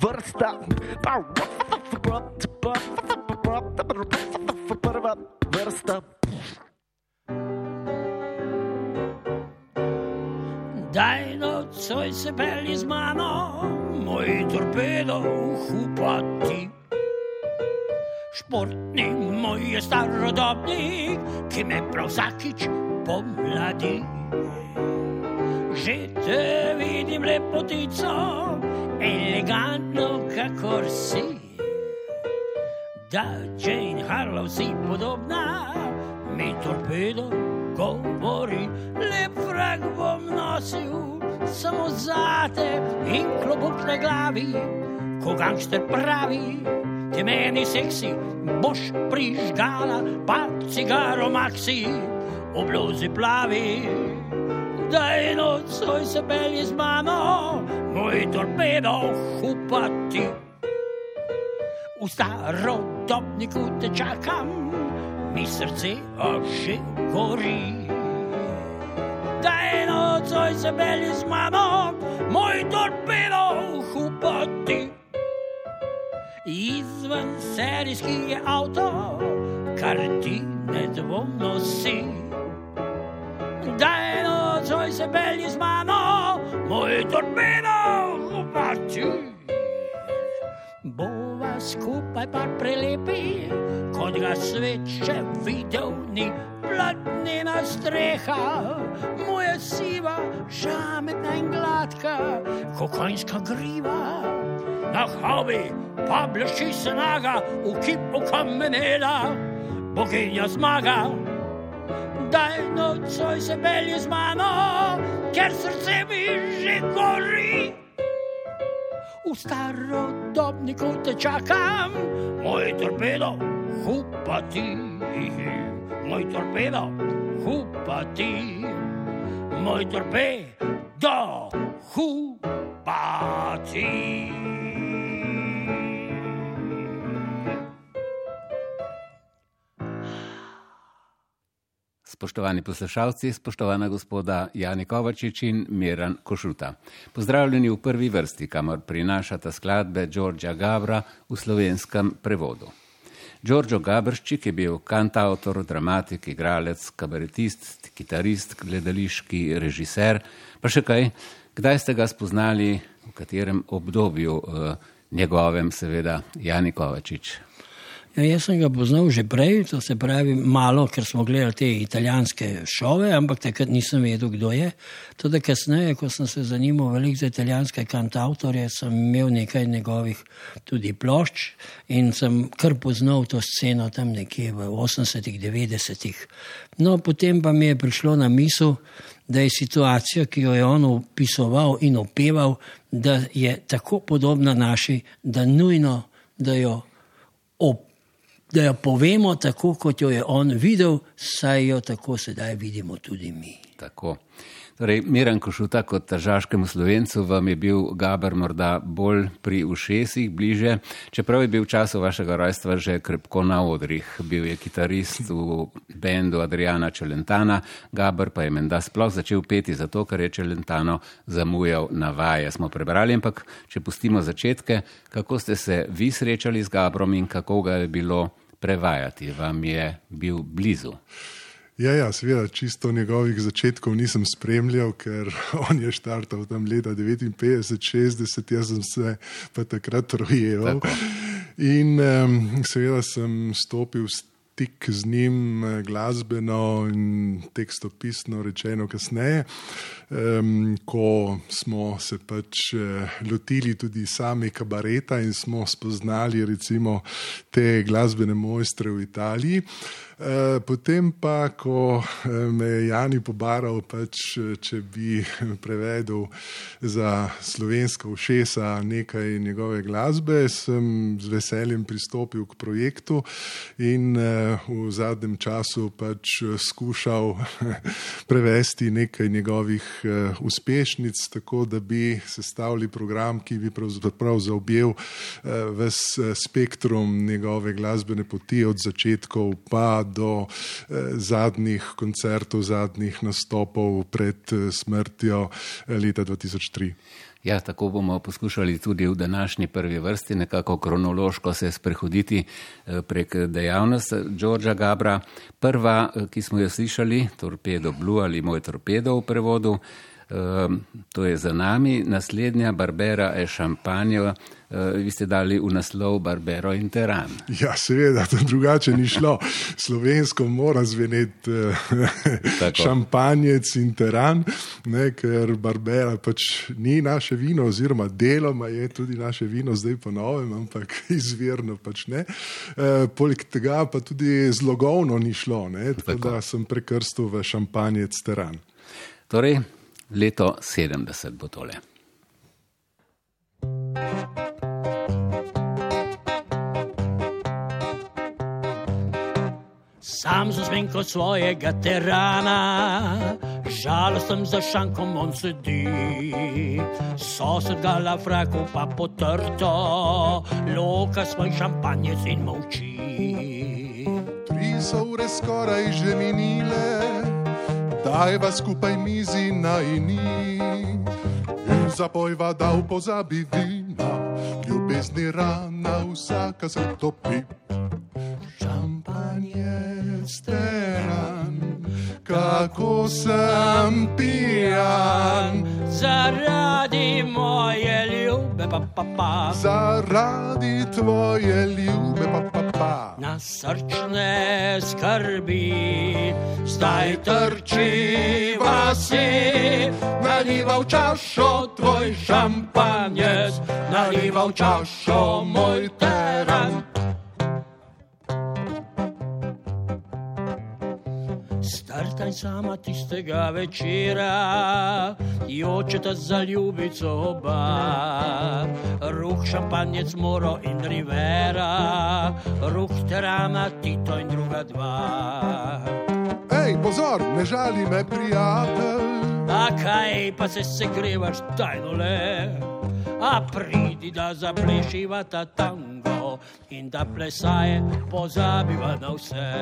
Vrsta. Vrsta. Daj nocoj se pelji z mano, moj torpedo upati. Športni moj je starodobnik, ki me prav vsakič pomladi. Da Jane Harlow si podobna, mi torpedo govori, lep vrag bom nosil, samo zate in klobuk na glavi, ko gangster pravi, ti meni seksi, boš prižgala, pa cigaro maxi, v bluzi plavi. Daj nocoj se pelji z mano, moj torpedo hupati. V starodobniku te čakam, mi srce že gori. Daj nocoj se pelji z mano, moj torpedo hupati. Izven serijski je avto, kar ti nedvomno si. Daj nocoj se pelji z mano, moj torpedo skupaj pa prelepi, kot ga svet še videl ni. Platnena streha, moja siva, žametna in gladka, kokonjska griva. Na havi pa blešči snaga, v kipu kamenela, boginja zmaga. Daj nocoj se pelji z mano, ker srce mi že gori. V starodobniku te čakam, moj torpedo, hupati, moj torpedo, hupati, moj torpedo, hupati. Spoštovani poslušalci, spoštovana gospoda Jani Kovačič in Miran Košuta. Pozdravljeni v prvi vrsti, kamor prinašata skladbe Đorđa Gabra v slovenskem prevodu. Đorđo Gabrščik je bil kantautor, dramatik, igralec, kabaretist, kitarist, gledališki režiser. Pa še kaj, kdaj ste ga spoznali, v katerem obdobju, eh, njegovem seveda, Jani Kovačič? Ja, jaz sem ga poznal že prej, to se pravi malo, ker smo gledali te italijanske šove, ampak takrat nisem vedel, kdo je. Tudi kasneje, ko sem se zanimal veliko za italijanske kantautorje, sem imel nekaj njegovih tudi plošč in sem kar poznal to sceno tam nekje v 80-ih, 90-ih. No, potem pa mi je prišlo na misel, da je situacija, ki jo je on opisoval in opeval, da je tako podobna naši, da nujno, da jo opisoval da jo povemo tako, kot jo je on videl, saj jo tako sedaj vidimo tudi mi. Tako. Torej, Miran Košuta kot tažaškemu slovencu vam je bil Gaber morda bolj pri ušesih, bliže, čeprav je bil v času vašega rojstva že krepko na odrih. Bil je kitarist v bendu Adriana Čelentana, Gaber pa je menda sploh začel peti zato, ker je Čelentano zamujal na vaje. Smo prebrali, ampak če pustimo začetke, kako ste se vi srečali z Gabrom in kako ga je bilo prevajati, vam je bil blizu. Ja, ja, seveda, čisto njegovih začetkov nisem spremljal, ker on je štartal tam leta 59-60, jaz sem se pa takrat rojeval. Tako. In um, seveda sem stopil s stik z njim, eh, glasbeno in tekstopisno, rečeno kasneje, um, ko smo se pač eh, lotili tudi sami kabareta in smo spoznali recimo te glasbene mojstre v Italiji. Eh, potem pa, ko me je Jani pobaral, pač, če bi prevedel za slovensko všesa nekaj njegove glasbe, sem z veseljem pristopil k projektu in v zadnjem času pač eh, skušal prevesti nekaj njegovih eh, uspešnic, tako da bi sestavili program, ki bi pravzaprav zaobjel eh, ves spektrum njegove glasbene poti od začetkov pa do eh, zadnjih koncertov, zadnjih nastopov pred eh, smrtjo eh, leta 2003. Ja, tako bomo poskušali tudi v današnji prvi vrsti nekako kronološko se sprehoditi eh, prek dejavnosti Đorđa Gabra. Prva, eh, ki smo jo slišali, Torpedo Blue ali Moj torpedo v prevodu, Ehm, to je za nami. Naslednja Barbera je šampanjo, eh, vi ste dali v naslov Barbero in Teran. Ja, seveda, to drugače ni šlo. Slovensko mora zveneti eh, šampanjec in teran, ne, ker Barbera pač ni naše vino, oziroma deloma je tudi naše vino, zdaj po novem, ampak izvirno pač ne. E, poleg tega pa tudi zlogovno ni šlo, ne, tako, tako da sem prekrstil v šampanjec teran. Torej, leto 70 bo tole. Sam za zvenko svojega terana, žalosten za šankom on sedi. Sosed ga la fraku pa potrto, loka svoj šampanjec in molči. Tri so ure skoraj že minile, dajva skupaj mizi na ini. In zapojva, da v pozabi vina, ljubezni rana vsaka se topi. Šampanje steran, kako sem pijan. Zaradi moje ljube, pa pa pa. Zaradi tvoje ljube, pa pa pa. Na srčne skrbi, zdaj trči vasi, naliva v čašo tvoj šampanjec, naliva v čašo moj teran. Startaj sama tistega večera, jočeta za ljubico oba. Ruh šampanjec Moro in Rivera, ruh terana Tito in druga dva. Ej, pozor, ne žali me, prijatelj. A kaj pa se segrevaš tajno le? A pridi da zaplešiva ta tango in da plesaje pozabiva na vse.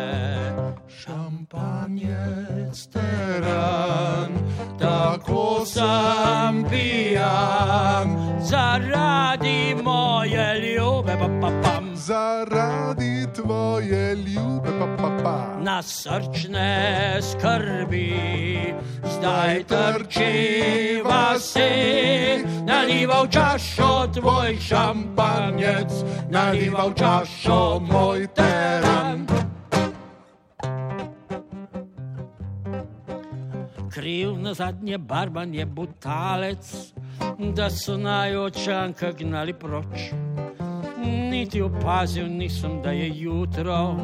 Šampanjec teran, tako sem pijan, zaradi moje ljube, pa pa pam. Zaradi tvoje ljube, pa pa pa. Na srčne skrbi, zdaj trči vasi, naliva v čašo tvoj šampanjec, naliva v čašo moj teran. Kriv na zadnje barban je butalec, da so naj očanka gnali proč. Niti opazil nisem, da je jutro,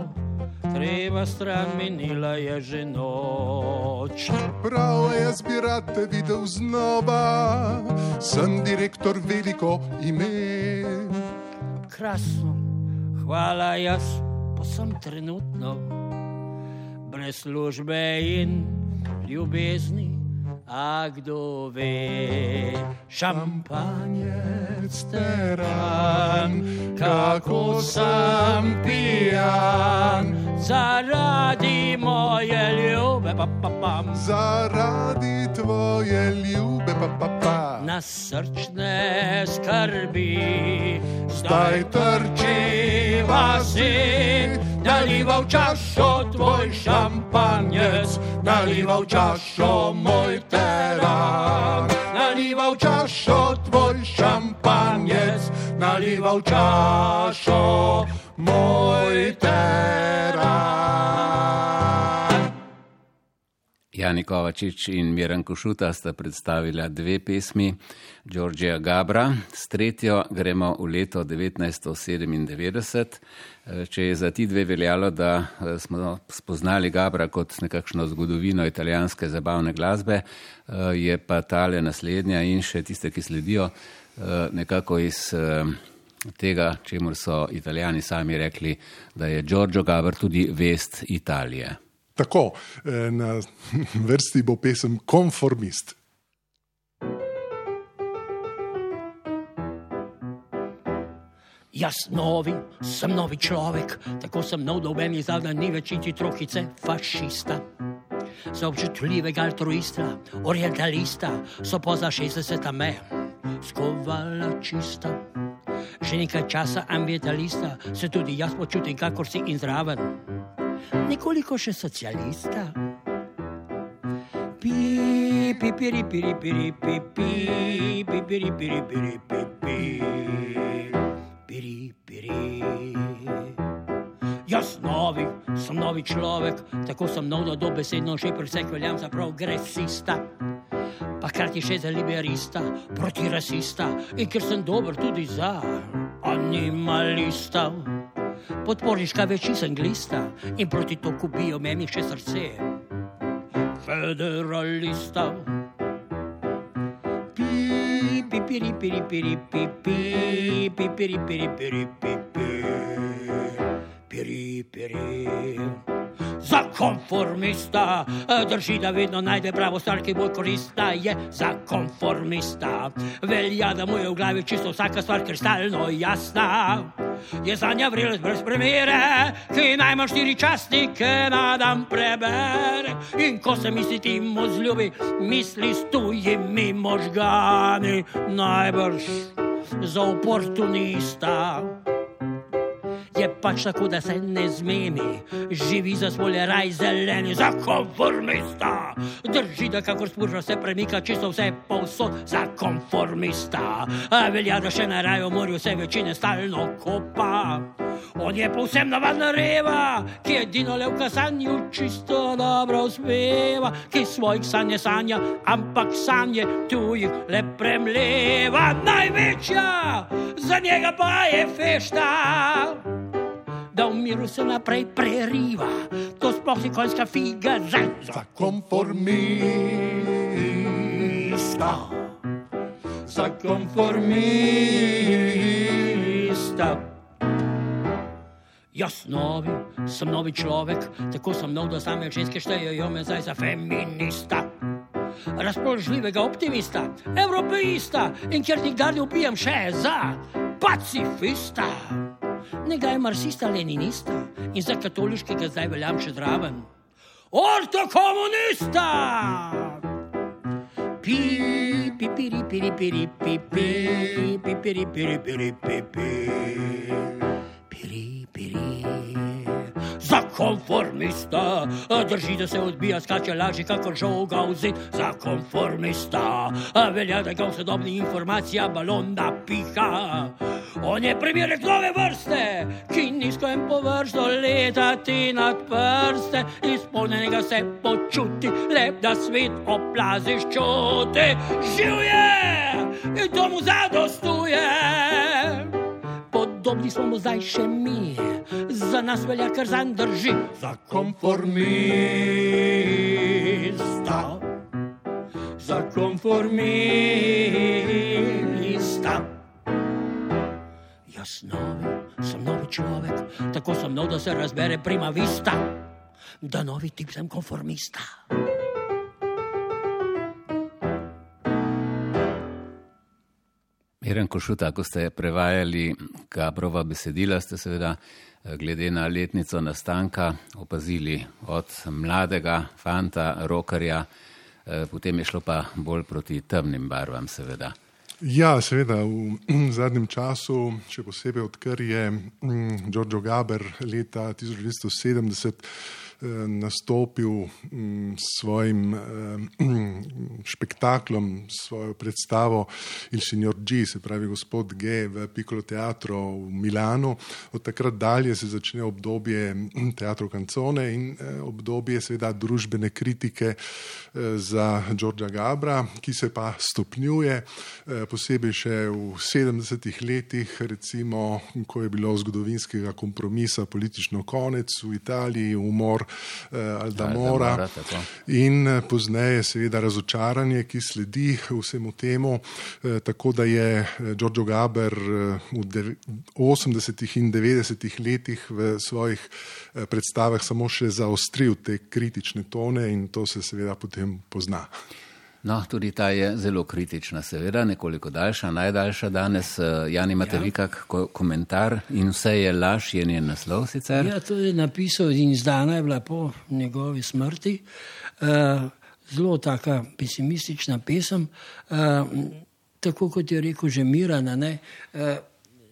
treba stran minila je že noč. Prav jaz bi rad te videl znova, sem direktor veliko ime. Krasno, hvala jaz, pa sem trenutno brez službe in ljubezni. A kdo ve, šampanjec teran, kako sem pijan, zaradi moje ljube, pa pa pam. Zaradi tvoje ljube, pa pa pa. Na srčne skrbi, Zdaj trči vasi, naliva v čašo tvoj šampanjec, naliva v čašo moj teran. Naliva v čašo tvoj šampanjec, naliva v čašo moj teran. Jani Kovačič in Miran Košuta sta predstavila dve pesmi Đorđeja Gabra. S tretjo gremo v leto 1997. Če je za ti dve veljalo, da eh, smo spoznali Gabra kot nekakšno zgodovino italijanske zabavne glasbe, eh, je pa tale naslednja in še tiste, ki sledijo, eh, nekako iz tega, čemu so italijani sami rekli, da je Giorgio Gabr tudi vest Italije. Tako, na vrsti bo pesem Konformist. Jaz novi, sem novi človek, tako sem nov, v meni zdaj ni več niti trohice fašista. Za občutljivega altruista, orientalista, so poza 60 me skovala čista. Že nekaj časa ambientalista se tudi jaz počutim, kakor si in zraven. Nekoliko še socialista. Pi, pi, piri, piri, piri, pi, pi, pi, piri, piri, piri, pi, pi, piri, piri. Jaz novi, sem novi človek, tako sem nov, da dobesedno že pri vseh veljam za progresista. Pa hkrati še za liberista, proti rasista in ker sem dober tudi za animalista. Podporniška veči sem glista in proti to kubijo meni še srce federalista. Pi, pi, piri, piri, piri, pi, pi, pi, piri, piri, piri, pi, pi, piri, piri. Konformista drži, da vedno najde pravo stvar, ki bolj korista je za konformista. Velja, da mu je v glavi čisto vsaka stvar kristalno jasna. Je za nja vrelec brez premere, ki najmanj štiri častnike na dan prebere. In ko se misli ti mu zljubi, misli s tujimi možgani, najbrž za oportunista. Je pač tako, da se ne zmeni, živi za svoje raj zeleni, za konformista. Drži, da kakor spužva se premika, čisto vse povsod, za konformista. A velja, da še na raju morju vse večine stalno kopa. On je povsem navadna reva, ki edino le v kasanju čisto dobro uspeva, ki svojih sanje sanja, ampak sanje tujih le premleva. Največja za njega pa je fešta da v miru se naprej preriva. To sploh ni konjska figa za, za konformista. Za konformista. Jaz novi, sem novi človek, tako sem nov, da same ženske štejejo me zdaj za feminista. Razpoložljivega optimista, evropeista in ker nikdar ne upijem še za pacifista. Nekaj marksista, leninista in za katoliškega zdaj veljam še zraven. Ortokomunista! Pi, pi, piri, piri, piri, pi, pi, pi, piri, piri, piri, pi, pi, piri, konformista, drži, da se odbija, skače lažje, kakor žoga v zid. Za konformista, velja, da ga v sodobni informacija balon napiha. On je primerek nove vrste, ki nizko in površno letati nad prste, izpolnjenega se počuti, lep da svet oplaziš čuti. Živje in to mu zadostuje. Podobni smo mu zdaj še mi, za nas velja kar zanj drži. Za konformista, za konformista. Jaz novi, sem novi človek, tako sem nov, da se razbere prima vista, da novi tip sem konformista. Miren Košuta, ko ste prevajali Gabrova besedila, ste seveda glede na letnico nastanka opazili od mladega fanta, rokarja, potem je šlo pa bolj proti temnim barvam, seveda. Ja, seveda, v zadnjem času, še posebej odkar je Giorgio Gaber leta 1970 nastopil s svojim špektaklom, svojo predstavo Il Signor G, se pravi gospod G v Piccolo Teatro v Milanu. Od takrat dalje se začne obdobje Teatro Cancone in obdobje seveda družbene kritike za Giorgia Gabra, ki se pa stopnjuje, posebej še v 70-ih letih, recimo, ko je bilo zgodovinskega kompromisa politično konec v Italiji, umor Aldamora in pozneje seveda razočaranje, ki sledi vsemu temu, tako da je Giorgio Gaber v 80-ih in 90-ih letih v svojih predstavah samo še zaostril te kritične tone in to se seveda potem pozna. No, tudi ta je zelo kritična, seveda, nekoliko daljša, najdaljša danes. Jan, imate ja. vi kak ko komentar in vse je laž, je njen naslov sicer? Ja, to je napisal in izdana je bila po njegovi smrti. Uh, zelo taka pesimistična pesem, uh, tako kot je rekel že Mirana. Uh,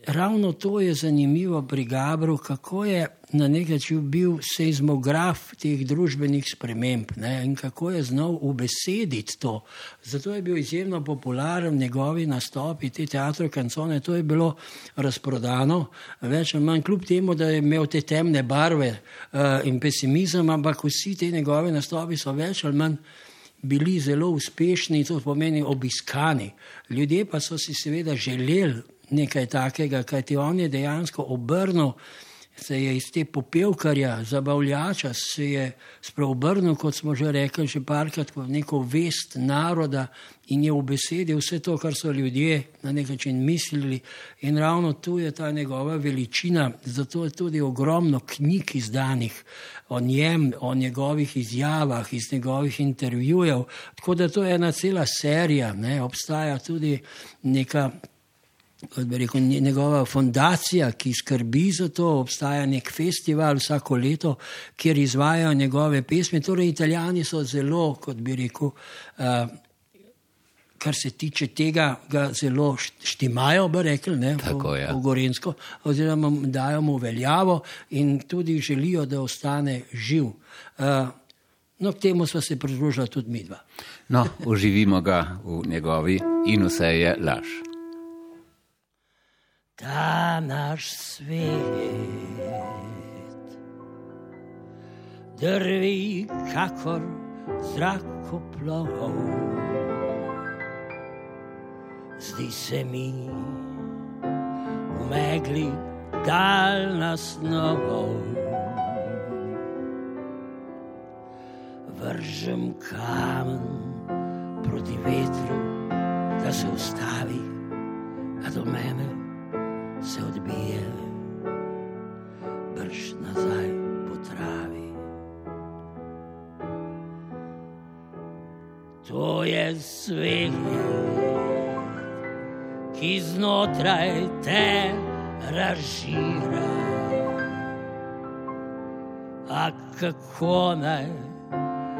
ravno to je zanimivo pri Gabru, kako je na nek način bil seizmograf teh družbenih sprememb ne, in kako je znal ubesediti to. Zato je bil izjemno popularen njegovi nastopi, te teatro kancone, to je bilo razprodano, več ali manj kljub temu, da je imel te temne barve uh, in pesimizem, ampak vsi te njegove nastopi so več ali manj. Bili zelo uspešni, to pomeni obiskani. Ljudje pa so si seveda želeli nekaj takega, kajti on je dejansko obrnil, se je iz te popevkarja, zabavljača, se je spreobrnil, kot smo že rekli, že parkrat, kot neko vest naroda in je v besedi vse to, kar so ljudje na nek način mislili. In ravno tu je ta njegova veličina, zato je tudi ogromno knjig izdanih o njem, o njegovih izjavah, iz njegovih intervjujev. Tako da to je ena cela serija, ne? obstaja tudi neka kot bi rekel, njegova fundacija, ki skrbi za to, obstaja nek festival vsako leto, kjer izvajajo njegove pesmi. Torej, italijani so zelo, kot bi rekel, uh, kar se tiče tega, ga zelo štimajo, bi rekli, ne, Tako, po, ja. po Gorensko, oziroma dajo mu veljavo in tudi želijo, da ostane živ. Uh, No, k temu smo se pridružili tudi mi dva. No, uživimo ga v njegovi in vse je laž ta naš svet. Drvi kakor zrakoplov, zdi se mi v megli daljna snov. Vržem kamen proti vetru, da se ustavi, a do mene se odbije, brž nazaj po travi. To je svet, ki znotraj te razžira. A kako naj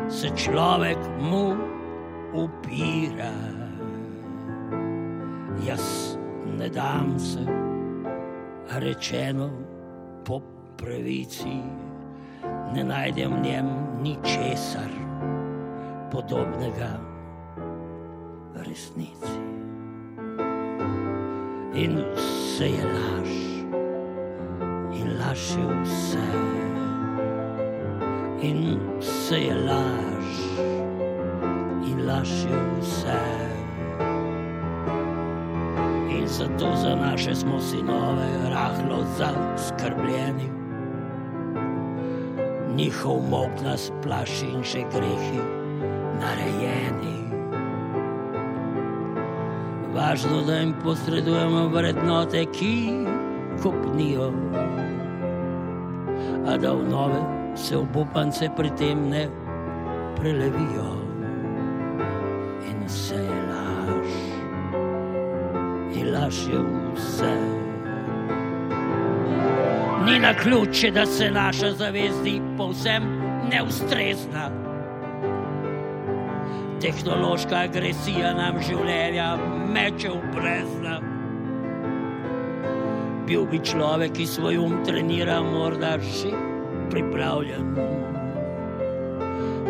se človek mu upira? Jaz ne dam se rečeno po pravici, ne najdem v njem ničesar podobnega resnici. In vse je laž, in laž je vse, in vse je laž, in laž je vse in zato za naše smo sinove rahlo zaskrbljeni. Njihov mok nas plaši in še grehi narejeni. Važno, da jim posredujemo vrednote, ki kopnijo, a da v nove se obupance pri tem ne prelevijo. In vse je laž je vse. Ni na ključe, da se naša zavezdi povsem neustrezna. Tehnološka agresija nam življenja meče v brezna. Bil bi človek, ki svoj um trenira, morda še pripravljen.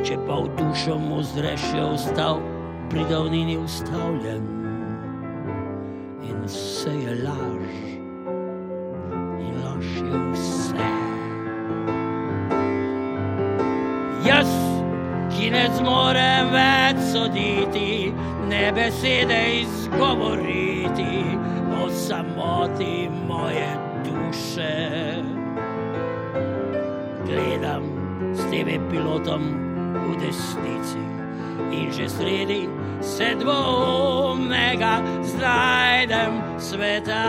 Če pa v dušo mu zreš, je ostal pri davnini ustavljen vse je laž in laž je vse. Jaz, ki ne zmorem več soditi, ne besede izgovoriti o samoti moje duše. Gledam s tem pilotom v desnici in že sredi sedmega znajdem sveta.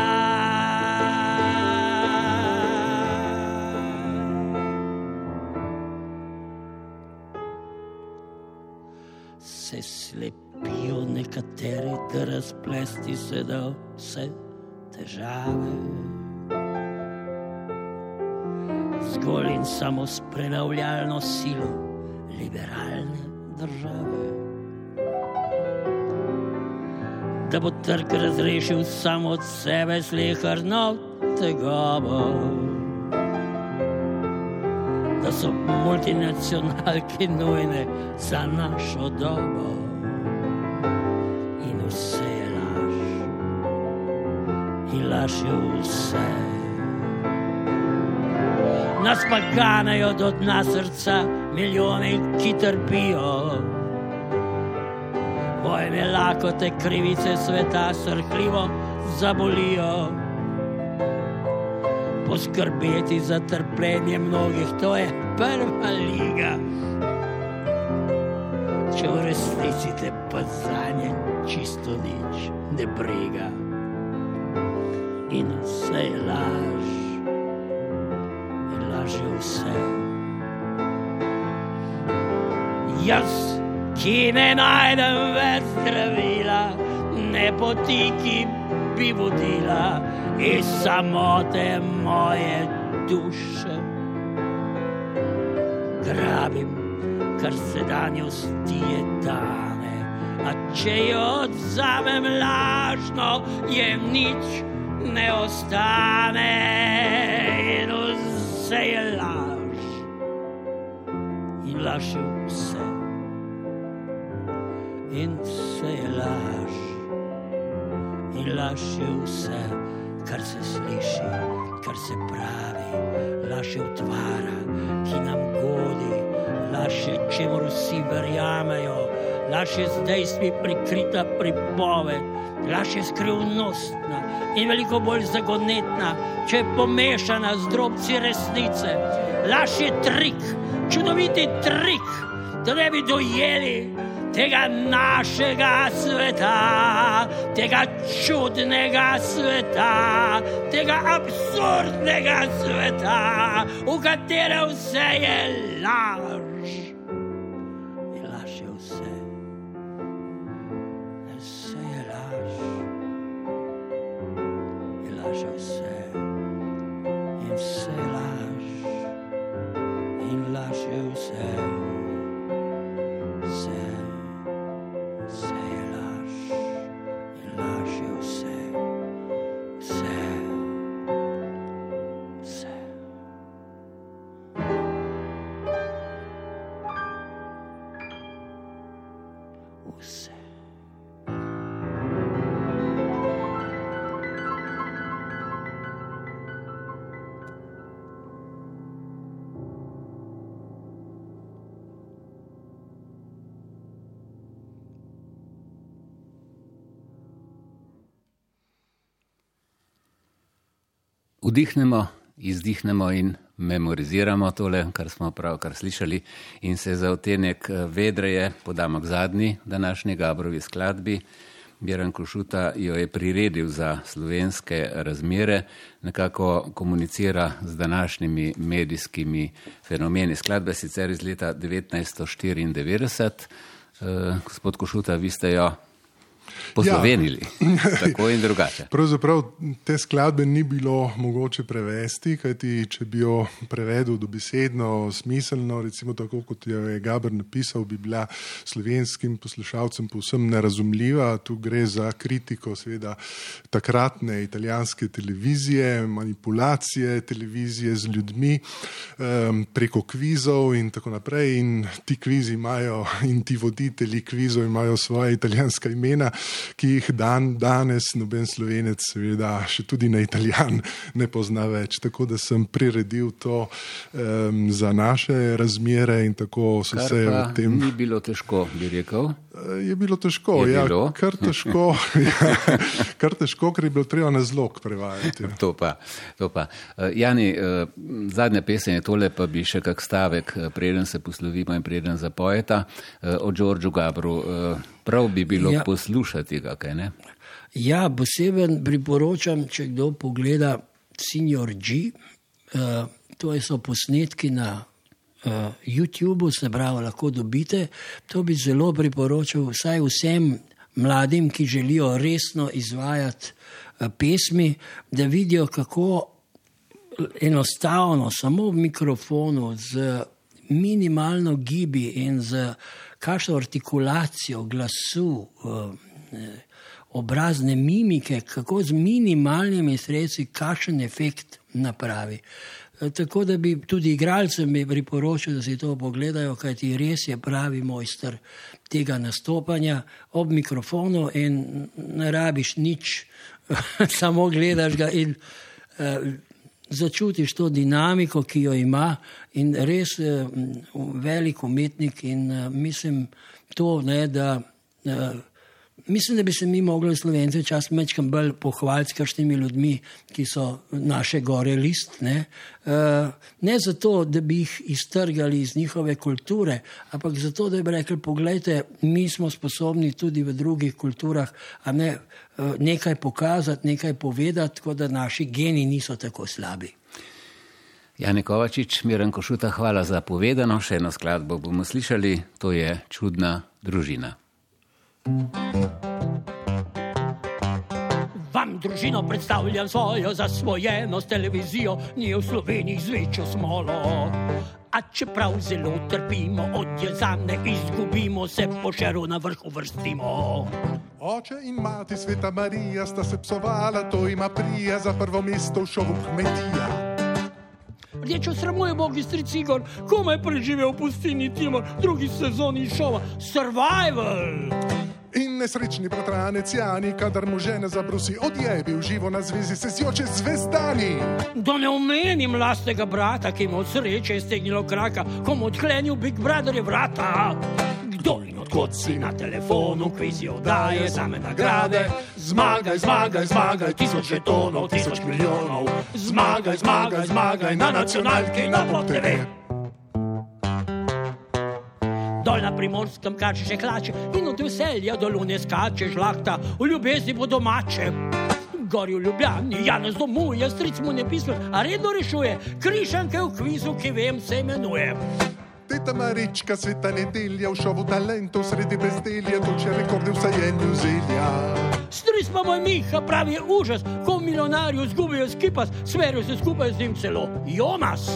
Se slep trpijo nekateri, da razplesti se da vse težave. Zgolj in samo s prenavljalno silo liberalne države. Da bo trg razrešil samo od sebe, slehrno tega bo. Da so multinacionalke nujne za našo dobo. In vse je laž, in laž je vse. Nas pa ganejo do dna srca milijoni, ki trpijo. Bojem je lahko te krivice sveta srhljivo zabolijo. Poskrbeti za trpljenje mnogih, to je prva liga. Če v resnici te pa za nje čisto nič ne briga. In vse je laž, in laž je vse. Jaz, ki ne najdem več zdravila, ne poti, ki bi vodila iz samote moje duše. Grabim, kar se danjosti je dane, a če jo odzamem lažno, je nič ne ostane in vse je laž. In laž je vse. In vse je laž. In laž je vse, kar se sliši, kar se pravi. Laž je utvara, ki nam godi, laž je, čemu vsi verjamejo, laž je z dejstvi prikrita pripoved, laž je skrivnostna in veliko bolj zagonetna, če je pomešana z drobci resnice. Laž je trik, čudoviti trik, da ne bi dojeli tega našega sveta, tega čudnega sveta, tega absurdnega sveta, v katerem vse je laž. In laž je vse. Vse je laž. In laž je vse. Vdihnemo, izdihnemo in memoriziramo tole, kar smo pravkar slišali, in se za otenek eh, vedreje podamo k zadnji današnji Gabrovi skladbi. Bjeran Košuta jo je priredil za slovenske razmere, nekako komunicira z današnjimi medijskimi fenomeni. Skladba je sicer iz leta 1994. Eh, gospod Košuta, vi ste jo poslovenili, ja. tako in drugače. Pravzaprav te skladbe ni bilo mogoče prevesti, kajti če bi jo prevedel dobesedno, smiselno, recimo tako kot jo je Gabr napisal, bi bila slovenskim poslušalcem povsem nerazumljiva. Tu gre za kritiko seveda takratne italijanske televizije, manipulacije televizije z ljudmi um, preko kvizov in tako naprej. In ti kvizi imajo in ti voditelji kvizov imajo svoje italijanska imena ki jih dan danes noben slovenec, seveda še tudi na italijan, ne pozna več. Tako da sem priredil to um, za naše razmere in tako so Kar se v tem. Ni bilo težko, bi rekel. Je bilo težko, Je ja, bilo? kar težko, ja, kar težko, ker je bilo treba na zlog prevajati. To pa, to pa. Uh, Jani, uh, zadnja pesem je tole, pa bi še kak stavek, preden se poslovimo in preden zapojeta o Đorđu Gabru. Prav bi bilo ja. Poslušati ga, kaj ne? Ja, posebej priporočam, če kdo pogleda Senior G. Uh, to so posnetki na uh, YouTubu, se pravi, lahko dobite. To bi zelo priporočil vsaj vsem mladim, ki želijo resno izvajati uh, pesmi, da vidijo, kako enostavno, samo v mikrofonu, z minimalno gibi in z kakšno artikulacijo glasu. Uh, Obrazne mimike, kako z minimalnimi sredstvi, kakšen efekt napravi. Eh, tako da bi tudi igralcem bi priporočil, da si to pogledajo, kajti res je pravi mojster tega nastopanja ob mikrofonu in ne rabiš nič, samo gledaš ga in uh, začutiš to dinamiko, ki jo ima in res uh, velik umetnik in uh, mislim to, ne, da uh, Mislim, da bi se mi mogli slovenci včasih mečkam bolj pohvaliti s kakšnimi ljudmi, ki so naše gore list. Ne? Uh, ne zato, da bi jih iztrgali iz njihove kulture, ampak zato, da bi rekli, pogledajte, mi smo sposobni tudi v drugih kulturah ne, uh, nekaj pokazati, nekaj povedati, tako da naši geni niso tako slabi. Jani Kovačič, Miren Košuta, hvala za povedano. Še eno skladbo bomo slišali, to je Čudna družina. Vam družino predstavljam svojo zasvojeno televizijo, ni v Sloveniji z večjo smolo. A čeprav zelo trpimo, od jezane izgubimo, se pošeru na vrhu vrstimo. Oče in mati sveta Marija sta se psovala, to ima prija za prvo mesto v šovu kmetija. Rdečo sramuje Bog iz Tricigor, komaj preživel v pustini Timor, drugi sezoni šova Survival. In nesrečni bratranec Jani, kadar mu žena zabrusi, odjebi v živo na zvezi se sjoče zvezdani. Da ne omenim lastnega brata, ki mu od sreče je stegnilo kraka, komu odklenil Big Brother je vrata. Odkot si na telefonu, kvizijo daje same nagrade. Zmagaj, zmagaj, zmagaj, tisoč žetonov, tisoč milijonov. Zmagaj, zmagaj, zmagaj na nacionalki na POTV. Dol na primorskem kaže še hlače in od veselja do lune skače žlahta, v ljubezni bo domače. Gori v Ljubljani, Janez domuje, stric mu ne pisme, a redno rešuje, križanke v kvizu, ki vem se imenuje. Teta Marička, sveta nedelja, v šovu talentov sredi bezdelja, toče rekorde v sajenju zelja. Stric pa moj Miha pravi je užas, ko milijonarju zgubijo skipas, sverijo se skupaj z njim celo Jonas.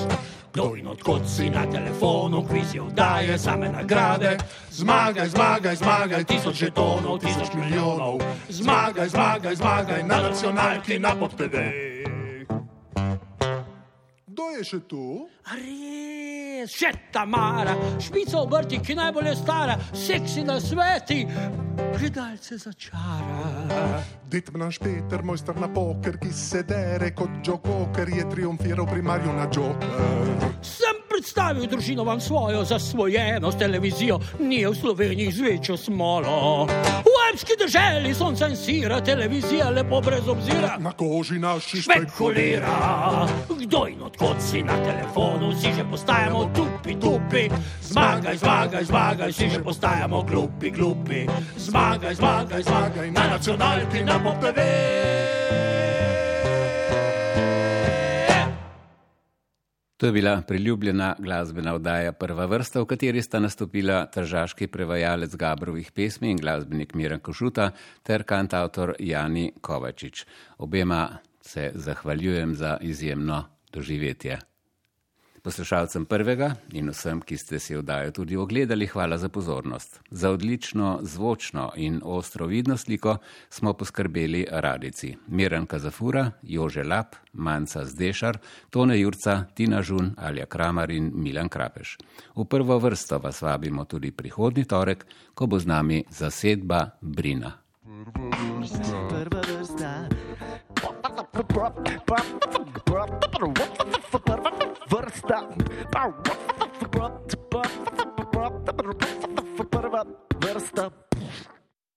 Kdo in odkot si na telefonu, kvizijo daje same nagrade. Zmagaj, zmagaj, zmagaj, tisoč žetonov, tisoč milijonov. Zmagaj, zmagaj, zmagaj na nacionalki na POTV. Kdo je še tu? Res, še Tamara, špica obrti, ki najbolj je stara, seksi na sveti, gledalce začara. Detm naš Peter, mojster na poker, ki se dere kot Joe Cocker, je triumfiral pri Marju na Joker. Sem predstavil družino vam svojo zasvojeno s televizijo, ni v Sloveniji z večjo smolo. V alpski državi sonca in sira, televizija lepo brez obzira. Na koži naši Špekulira, kdo in odkot si na telefonu, si že postajamo tupi, tupi. Zmagaj, zmagaj, zmagaj, si že postajamo glupi, glupi. Zmagaj, zmagaj, zmagaj na nacionalki, na POTV. To je bila priljubljena glasbena oddaja Prva vrsta, v kateri sta nastopila tržaški prevajalec Gabrovih pesmi in glasbenik Miren Košuta ter kantautor Jani Kovačič. Obema se zahvaljujem za izjemno doživetje. Poslušalcem prvega in vsem, ki ste si oddajo tudi ogledali, hvala za pozornost. Za odlično zvočno in ostro vidno sliko smo poskrbeli radici. Miran Kazafura, Jože Lap, Manca Zdešar, Tone Jurca, Tina Žun, Alja Kramar in Milan Krapeš. V prvo vrsto vas vabimo tudi prihodni torek, ko bo z nami zasedba Brina. Prva vrsta. Vrsta. Prva vrsta.